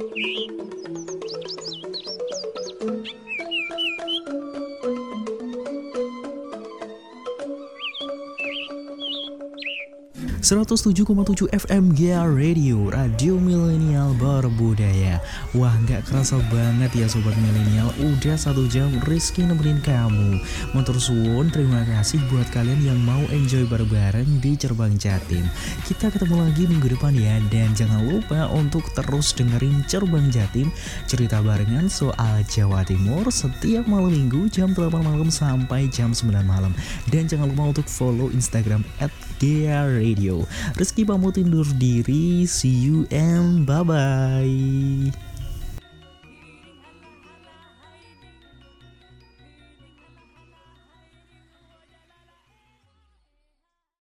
Thank you. 107,7 FM GA Radio, Radio Milenial Berbudaya. Wah nggak kerasa banget ya Sobat Milenial. Udah satu jam Rizky nemenin kamu. Motor suwun terima kasih buat kalian yang mau enjoy bareng-bareng di Cerbang Jatim. Kita ketemu lagi minggu depan ya Dan jangan lupa untuk terus dengerin Cerbang Jatim Cerita barengan soal Jawa Timur Setiap malam minggu jam 8 malam sampai jam 9 malam. Dan jangan lupa untuk follow Instagram at GA Rizky pamit undur diri. See you and bye-bye